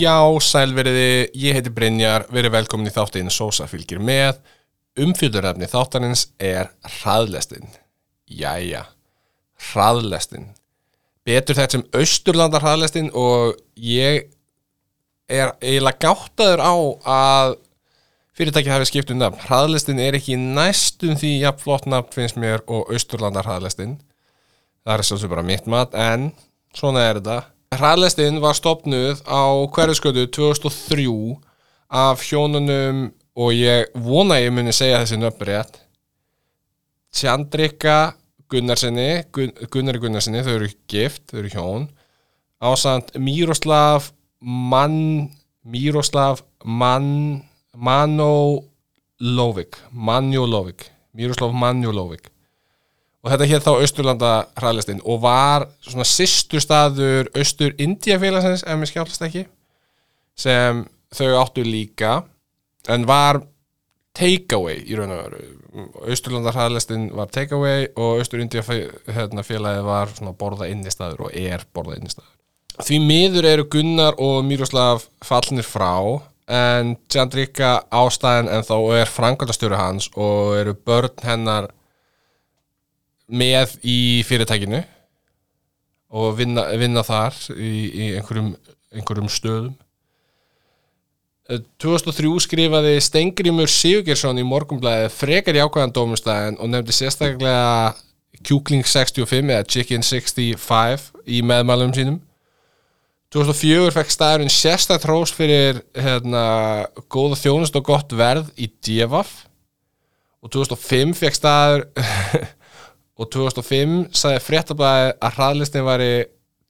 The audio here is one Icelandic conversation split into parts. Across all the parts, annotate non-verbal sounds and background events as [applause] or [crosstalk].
Já, sælveriði, ég heiti Brynjar, verið velkomin í þáttinn Sósa fylgir með. Umfjöldurefni þáttanins er hraðlestin. Jæja, hraðlestin. Betur þetta sem austurlandar hraðlestin og ég er eiginlega gáttaður á að fyrirtæki hafi skipt um nafn. Hraðlestin er ekki næstum því jafn flott nafn finnst mér og austurlandar hraðlestin. Það er svolítið bara mitt mat, en svona er þetta. Hraðlestin var stopnuð á hverjaskötu 2003 af hjónunum og ég vona ég muni segja þessi nöfn rétt. Tjandrika Gunnarsinni Gun, Gunnari Gunnarsinni, þau eru gift, þau eru hjón ásand Miroslav Mann Miroslav Mann Manojlovic Manjolovic Miroslav Manjolovic og þetta hér þá Östurlanda hraðlistinn og var svona sýstur staður Östur Indiafélagsins ef mér skjálfast ekki sem þau áttu líka en var takeaway í raun og veru. Östurlanda hraðlistinn var takeaway og Östur Indiafélagið var svona borða inni staður og er borða inni staður því miður eru Gunnar og Miroslav fallnir frá en Tjandrika ástæðin en þá er frangaldastjóri hans og eru börn hennar með í fyrirtækinu og vinna, vinna þar í, í einhverjum, einhverjum stöðum. 2003 skrifaði Stengrimur Sigurgersson í morgumblæði frekar í ákvæðan dómustæðin og nefndi sérstaklega Kjúkling 65 eða Chicken 65 í meðmælum sínum. 2004 fekk staðurinn sérstaklega trós fyrir hérna, góða þjónust og gott verð í Djevaf og 2005 fekk staður [laughs] og 2005 sagði fréttablaði að hraðlistin væri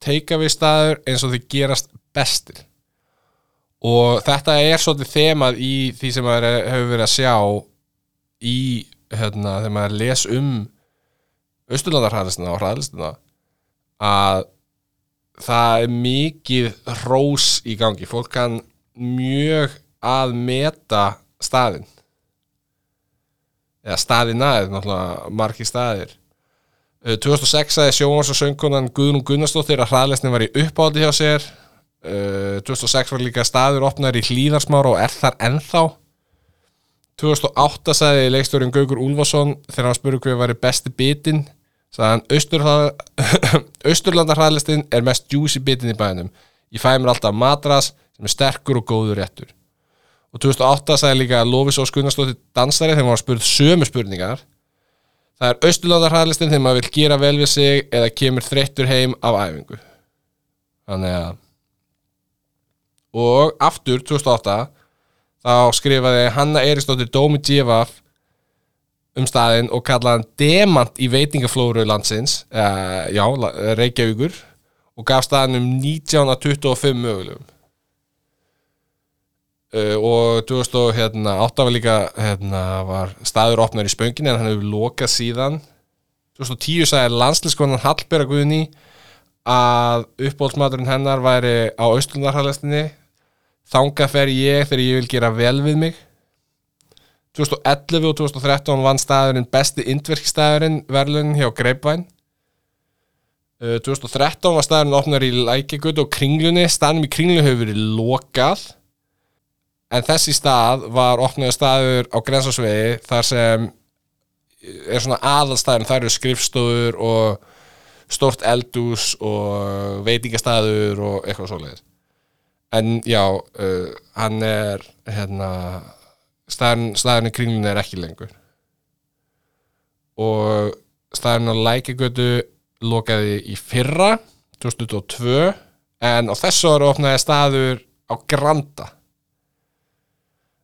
take-away staður eins og þau gerast bestir. Og þetta er svolítið þemað í því sem maður hefur verið að sjá í hérna, þegar maður les um austurlandarhraðlistina og hraðlistina að það er mikið rós í gangi. Fólk kann mjög að meta staðin eða staðina er náttúrulega margi staðir 2006 aðeins sjóans og söngkonan Guðnum Gunnarsdóttir að hraðlesnin var í uppáði hjá sér. 2006 var líka staður opnar í hlýðarsmára og er þar ennþá. 2008 sagði leikstjórin Gaugur Úlfarsson þegar hann spurði hvað var besti bitin sagði hann Östurlandar [coughs] er mest juicy bitin í bænum. Ég fæ mér alltaf matras sem er sterkur og góður réttur. Og 2008 sagði líka Lofis Ós Gunnarsdóttir dansari þegar hann var spurð sömu spurningar Það er austurlandarhæðlistin þegar maður vil gera vel við sig eða kemur þreyttur heim af æfingu. Þannig að og aftur 2008 þá skrifaði Hanna Eiristóttir Dómi Djevaf um staðinn og kallaði hann demant í veitingaflóru landsins uh, já, Reykjavíkur og gaf staðinn um 19-25 mögulegum Uh, og 2008 hérna, var líka hérna, var staður opnar í spönginni en hann hefur lokað síðan. 2010 sagði landslískonan Hallberg Guðni að uppbólsmaturinn hennar væri á austlundarhæðlestinni þanga fer ég þegar ég vil gera vel við mig. 2011 og 2013 vann staðurinn besti indverkstæðurinn verðlun hjá Greipvæn uh, 2013 var staðurinn opnar í Lækjagut og Kringlunni. Staðnum í Kringlunni hefur verið lokað en þessi stað var opnaði staður á grensásvegi þar sem er svona aðalstæðin, þar eru skrifstofur og stort eldús og veitingastæður og eitthvað svoleiðis. En já, uh, hann er hérna staðin, staðin í kringlunni er ekki lengur. Og staðin á lækigötu lokaði í fyrra 2002 en á þessu ára opnaði staður á Granda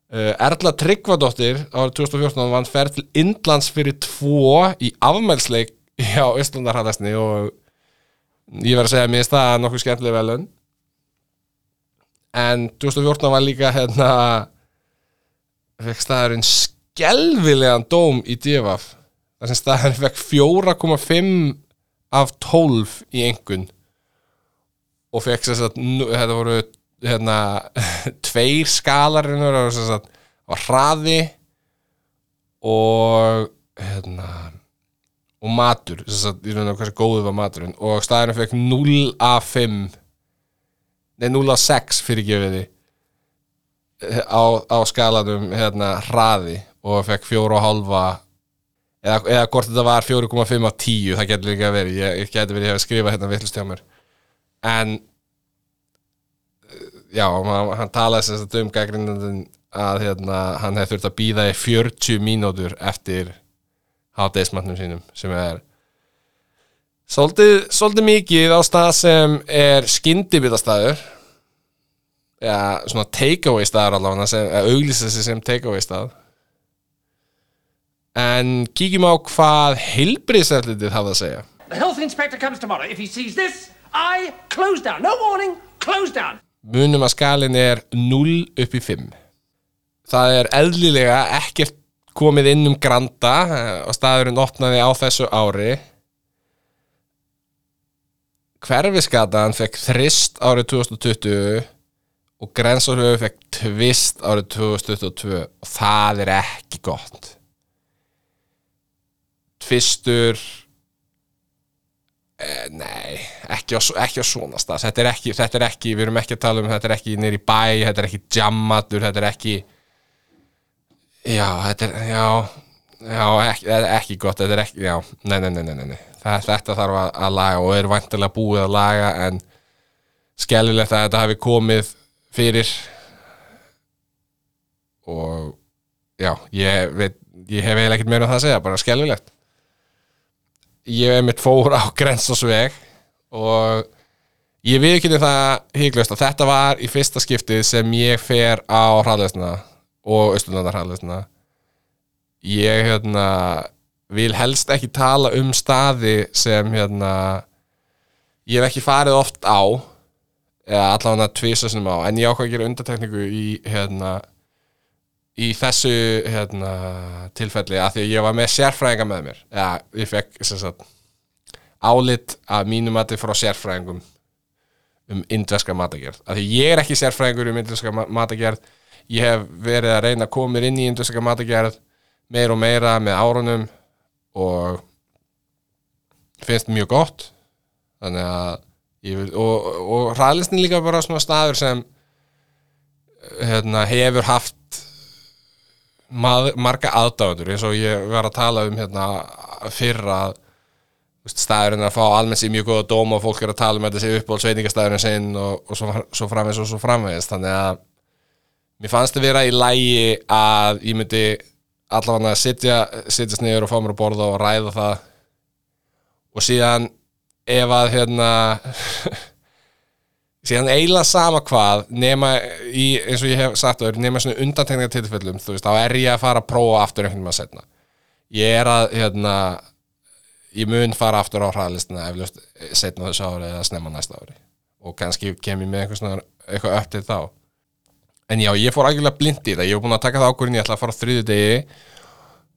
Erla Tryggvadóttir árið 2014 vann ferð til Indlands fyrir tvo í afmælsleik hjá Íslandarhæðasni og ég verði að segja að mér er það nokkuð skemmtileg velun en 2014 var líka hérna fekk staðurinn skelvilegan dóm í DFF þar sem staðurinn fekk 4,5 af 12 í engun og fekk þess að þetta voru hérna, [laughs] tveir skalar og hraði og hérna og matur sagt, ég veit ekki hvað góðu var maturinn. Og staðinu fekk 0 af 5 nei 0,6 fyrir gefiði á, á skalanum hérna hraði og fekk 4,5 eða, eða hvort þetta var 4,5 á 10 það getur líka verið, ég, ég getur verið að skrifa hérna vittlust hjá mér. En já, hann, talaði sem sagt um gaggrindandinn að hérna, hann hefði þurft að býða í 40 mínútur eftir hátdeismannum sínum sem er svolítið, svolítið mikið á stað sem er skyndibitastæður ja, svona takeaway staður allavega sem auglýsa sig sem takeaway stað en kíkjum á hvað heilbriðsætlitið hafa að segja The health inspector comes tomorrow. If he sees this, I close down. No warning, close down. Munum að skalin er 0 upp í 5 það er eðlilega ekkert komið inn um granda eh, og staðurinn opnaði á þessu ári. Hverfiskatan fekk þrist árið 2020 og grensárhauðu fekk tvist árið 2022 og það er ekki gott. Tvistur nei, ekki á, ekki á svona stað. Þetta er ekki, þetta er ekki, við erum ekki að tala um þetta er ekki nýri bæ, þetta er ekki jammatur, þetta er ekki já, þetta er, já já, ekki, er ekki gott þetta er ekki, já, nei, nei, nei, nei, nei. Það, þetta þarf að, að laga og er vantilega búið að laga en skellilegt að þetta hafi komið fyrir. Og já, ég veit ég hef eiginlega ekkert meira um það að segja, bara skellilegt ég hef mitt fór á grensasveg og ég við ekki það híklaust að þetta var í fyrsta skiptið sem ég fer á hraðleysna og austurlandar hraðleysna ég hérna vil helst ekki tala um staði sem hérna ég hef ekki farið oft á eða allavega tvisa sinum á en ég ákvað að gera undartekningu í hérna í þessu hérna, tilfelli að því að ég var með sérfræðinga með mér. Eða ég fekk sagt, álit að mínum að þið frá sérfræðingum um indveska matagerð að því ég er ekki sérfræðingur um indveska matagerð ég hef verið að reyna að koma mér inn í indveska matagerð meir og meira með árunum og finnst mjög gott. Þannig að vil, og, og hraðlistin líka bara svona staður sem hérna, hefur haft marga aðdáður eins og ég var að tala um hérna fyrra staðurinn að fá almennt sér mjög góða dóma og fólk er að tala um þetta sér upp á sveitingastæðurinn sinn og, og svo, svo framvegs og svo framvegs þannig að mér fannst það vera í lægi að ég myndi allavega að sitja sittast niður og fá mér að borða og ræða það. Og síðan ef að hérna [laughs] síðan eiginlega sama hvað nema í, eins og ég hef sagt þau nema svona undantekninga tilfellum þú veist, þá er ég að fara að prófa aftur einhvern veginn að setna ég er að, hérna ég mun fara aftur á hraðlistina eflust setna þessu ári eða snemma næsta ári. Og kannski kem ég með einhvers svona eitthvað upp til þá. En já, ég fór algjörlega blind í það, ég hef búin að taka það ákvörðin ég ætla að fara á þriðu degi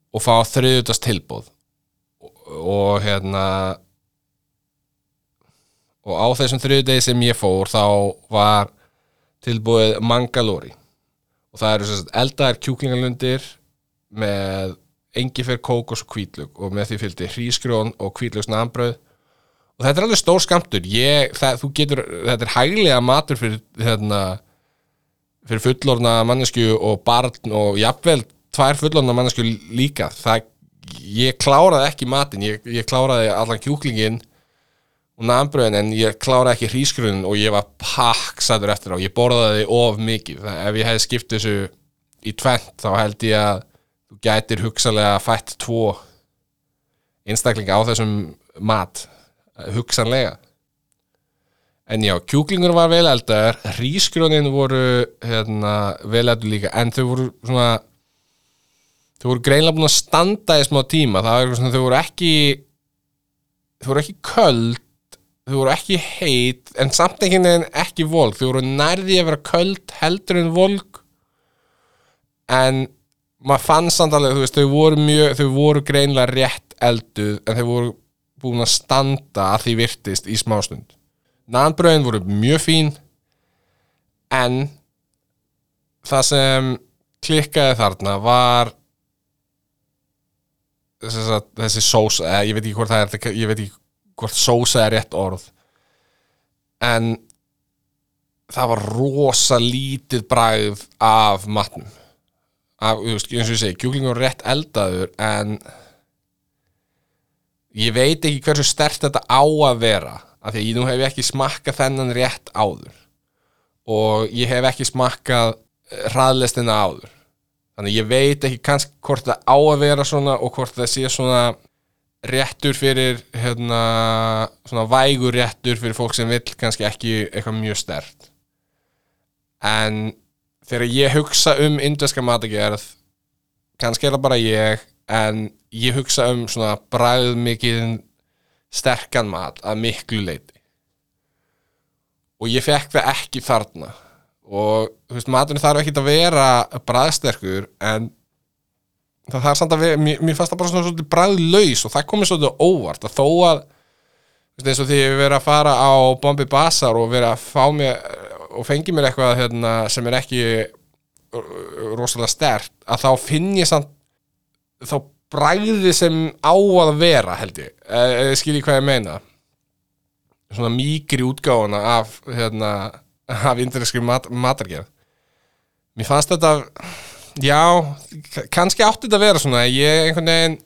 og fá þriðutast tilbúð og, og hérna og á þessum þriðu degi sem ég fór þá var tilbúið Mangalori. Og það eru eldaðar kjúklingalundir með engifer, kókos og kvítlug og með því fylgdi hrísgrjón og kvítlugsnambröð og þetta er alveg stór skamtur ég, það, getur, þetta er hæglega matur fyrir, hérna, fyrir fullorna mannesku og barn og jafnvel tvær fullorna mannesku líka. Það, ég kláraði ekki matin ég, ég kláraði allan kjúklingin og nambröðin en ég kláraði ekki hrísgrunn og ég var pakksæður eftir á. Ég borðaði of mikið. Ef ég hefði skipt þessu í tvent þá held ég að þú gætir hugsanlega fætt tvo einstaklinga á þessum mat hugsanlega. En já, kjúklingur var vel eldar hrísgrunnin voru hérna, vel eldur líka en þau voru svona þau voru greinlega búin að standa í smá tíma. Það var svona, þau voru ekki þau voru ekki köld þau voru ekki heit en samt ekki nefn ekki volk þau voru nærði að vera köld heldur en volk en maður fann samt alveg þú veist þau voru mjög, þau voru greinlega rétt elduð en þau voru búin að standa að því virtist í smástund. Nannbröðin voru mjög fín en það sem klikkaði þarna var þessi sós, ég veit ekki hvort það er ég veit ekki hvort sósa er rétt orð. En það var rosa lítið bragð af matnum. Af, eins og ég segi, kjúklingur var rétt eldaður en ég veit ekki hversu stert þetta á að vera af því að ég nú hef ekki smakkað þennan rétt áður. Og ég hef ekki smakkað hraðlestina áður. Þannig ég veit ekki kannski hvort það á að vera svona og hvort það sé svona réttur fyrir hérna, svona vægur réttur fyrir fólk sem vill kannski ekki eitthvað mjög stert en þegar ég hugsa um indveska matagerð kannski er það bara ég en ég hugsa um svona bræð mikið sterkan mat að miklu leiti og ég fekk það ekki þarna. Og þú veist, maturinn þarf ekki að vera bræðsterkur en það þarf samt að vera, mér, mér fannst það bara svona svolítið bræðlaus og það komið svolítið óvart að þó að, eins og því ég verið að fara á Bombi Bazaar og verið að fá mér og fengi mér eitthvað hérna, sem er ekki rosalega stert að þá finn ég samt þá bræði sem á að vera held ég, eða skilji hvað ég meina? Svona mýgri útgáfuna af hérna, af indreskri mat, matargerð. Mér fannst þetta já, kannski átti þetta að vera svona. Ég einhvern veginn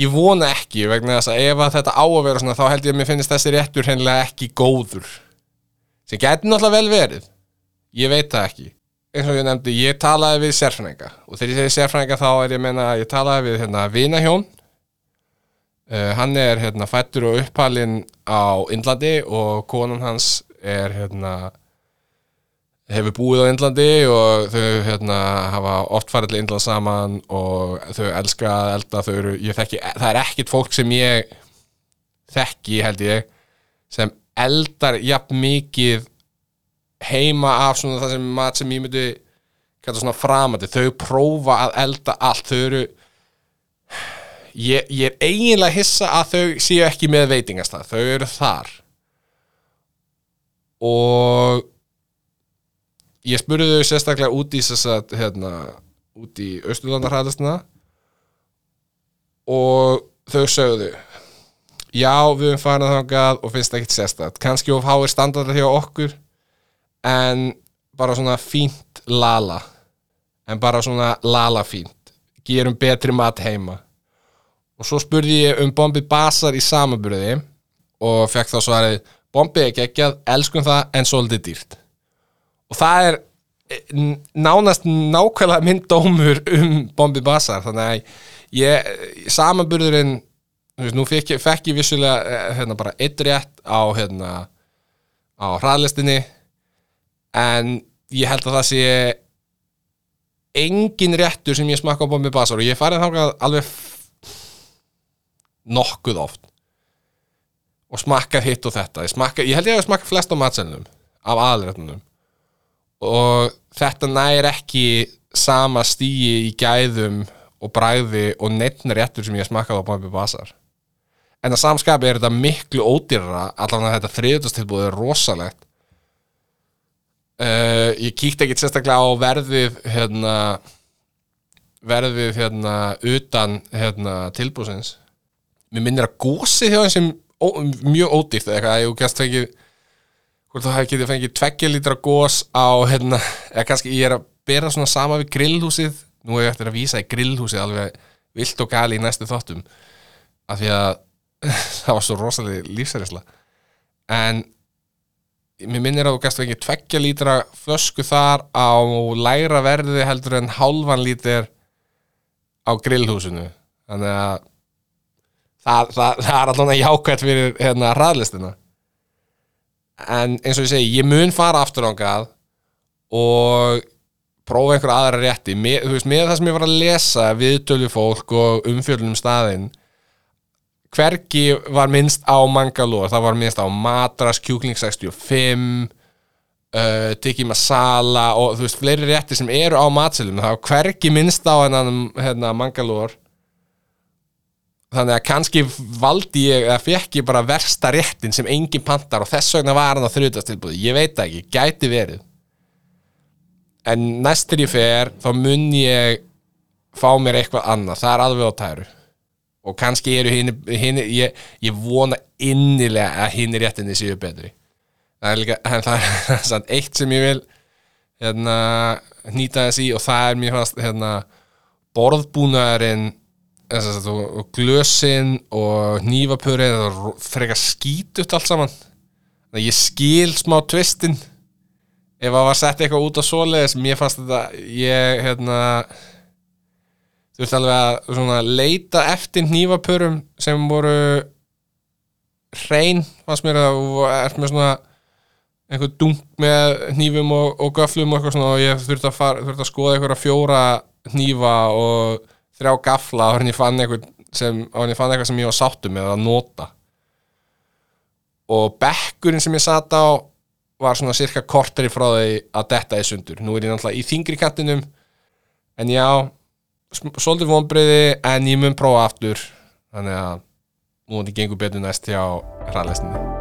ég vona ekki vegna þess að ef að þetta á að vera svona þá held ég að mér finnst þessi réttur hennilega ekki góður. Sem getur náttúrulega vel verið. Ég veit það ekki. Eins og ég nefndi, ég talaði við sérfræðinga. Og þegar ég segi sérfræðinga þá er ég að meina að ég talaði við hérna vinahjón. Uh, hann er hérna fættur og upphælinn á Indlandi og konan hans er hérna hefur búið á Indlandi og þau hérna hafa oft farið til Indland saman og þau elska að elda þau eru, þekki, það er ekkit fólk sem ég þekki held ég sem eldar jafn mikið heima af svona það sem mat sem ég myndi kalla svona framandi, þau prófa að elda allt, þau eru ég, ég er eiginlega hissa að þau séu ekki með veitingastað, þau eru þar. Og ég spurði þau sérstaklega út í að hérna, út í Östurlandarhæðastina og þau sögðu já, við erum farin að þangað og finnst ekkert sérstaklega, kannski of háir standardar hjá okkur en bara svona fínt lala. En bara svona lala fínt. Gerum betri mat heima. Og svo spurði ég um Bombi Basar í samaburði og fekk þá svarið Bombi er geggjað, elskum það en svolítið dýrt og það er eh, nánast nákvæmlega minn dómur um Bombi Basar þannig að ég, samanburðurinn þú veist, nú fekk ég, fekk ég vissulega eh, hérna bara eitt rétt á hérna á hraðlistinni. En ég held að það sé engin réttur sem ég smakka á Bombi Basar og ég farið þákað alveg nokkuð oft. Og smakkað hitt og þetta. Ég, smakka, ég held ég að smakka flest á matselnum af aðrættunum og þetta nær ekki sama stíi í gæðum og bræði og neittna réttur sem ég smakkaði á Bombi Basar en að samskapi er þetta miklu ódýrara allan að þetta þriðutastilbúð er rosalegt. Uh, ég kíkti ekkit sérstaklega á verðið hérna verðið hérna utan hérna tilbúsins mér minnir að gósi hjá ó, mjög ódýrt eða eitthvað, ég gæst fengið hvort þú hefði getið fengið tveggja lítra gós á hérna, eða kannski ég er að bera svona sama við grillhúsið. Nú hef ég eftir að vísa í grillhúsið alveg vilt og gali í næstu þáttum af því að [laughs] það var svo rosalega lífsærisla en mér minnir að þú gæst fengið tveggja lítra flösku þar á læra verði heldur en hálfan lítir á grillhúsinu. Þannig að það, það, það er allavega jákvæmt fyrir hérna hraðlistina en eins og ég segi, ég mun fara aftur ángað og prófa einhverja aðra rétti. Með, veist, með það sem ég var að lesa viðtölu fólk og umfjöldunum staðinn hvergi var minnst á Mangalore, það var minnst á Madras, Kjúkling 65 uh, Tiki Masala og þú veist, fleiri rétti sem eru á matselum, það var hvergi minnst á hennan hérna, Mangalore þannig að kannski valdi ég eða fekk ég bara versta réttin sem engin pantar og þess vegna var hann á þrjutastilbúði, ég veit ekki, gæti verið. En næstur ég fer þá mun ég fá mér eitthvað annað, það er alveg á tæru. Og kannski eru hinn, hin, ég, ég vona innilega að hinn réttinni séu betri. Það er líka [laughs] það er samt eitt sem ég vil hérna nýta þess í og það er mér fast hérna borðbúnaðurinn að og glösin og hnífapurinn það frekar skítut allt saman. Þannig að ég skil smá tvistin ef það var sett eitthvað út á svoleiðis mér fannst þetta ég hérna þú veist alveg að svona, leita eftir hnífapurum sem voru hrein fannst mér að þú ert með svona einhver dunk með hnífum og, og göflum og eitthvað svona og ég þurfti að, fara, þurfti að skoða einhverja fjóra hnífa og þrjá gafla og hann ég fann eitthvað sem, eitthvað sem ég var sáttu með að nota. Og bekkurinn sem ég sat á var svona cirka korteri frá því að detta í sundur. Nú er ég náttúrulega í þingri kantinum en já, svolítið vonbriði en ég mun prófa aftur þannig að er þetta gengur betur næst hjá hraðlestinni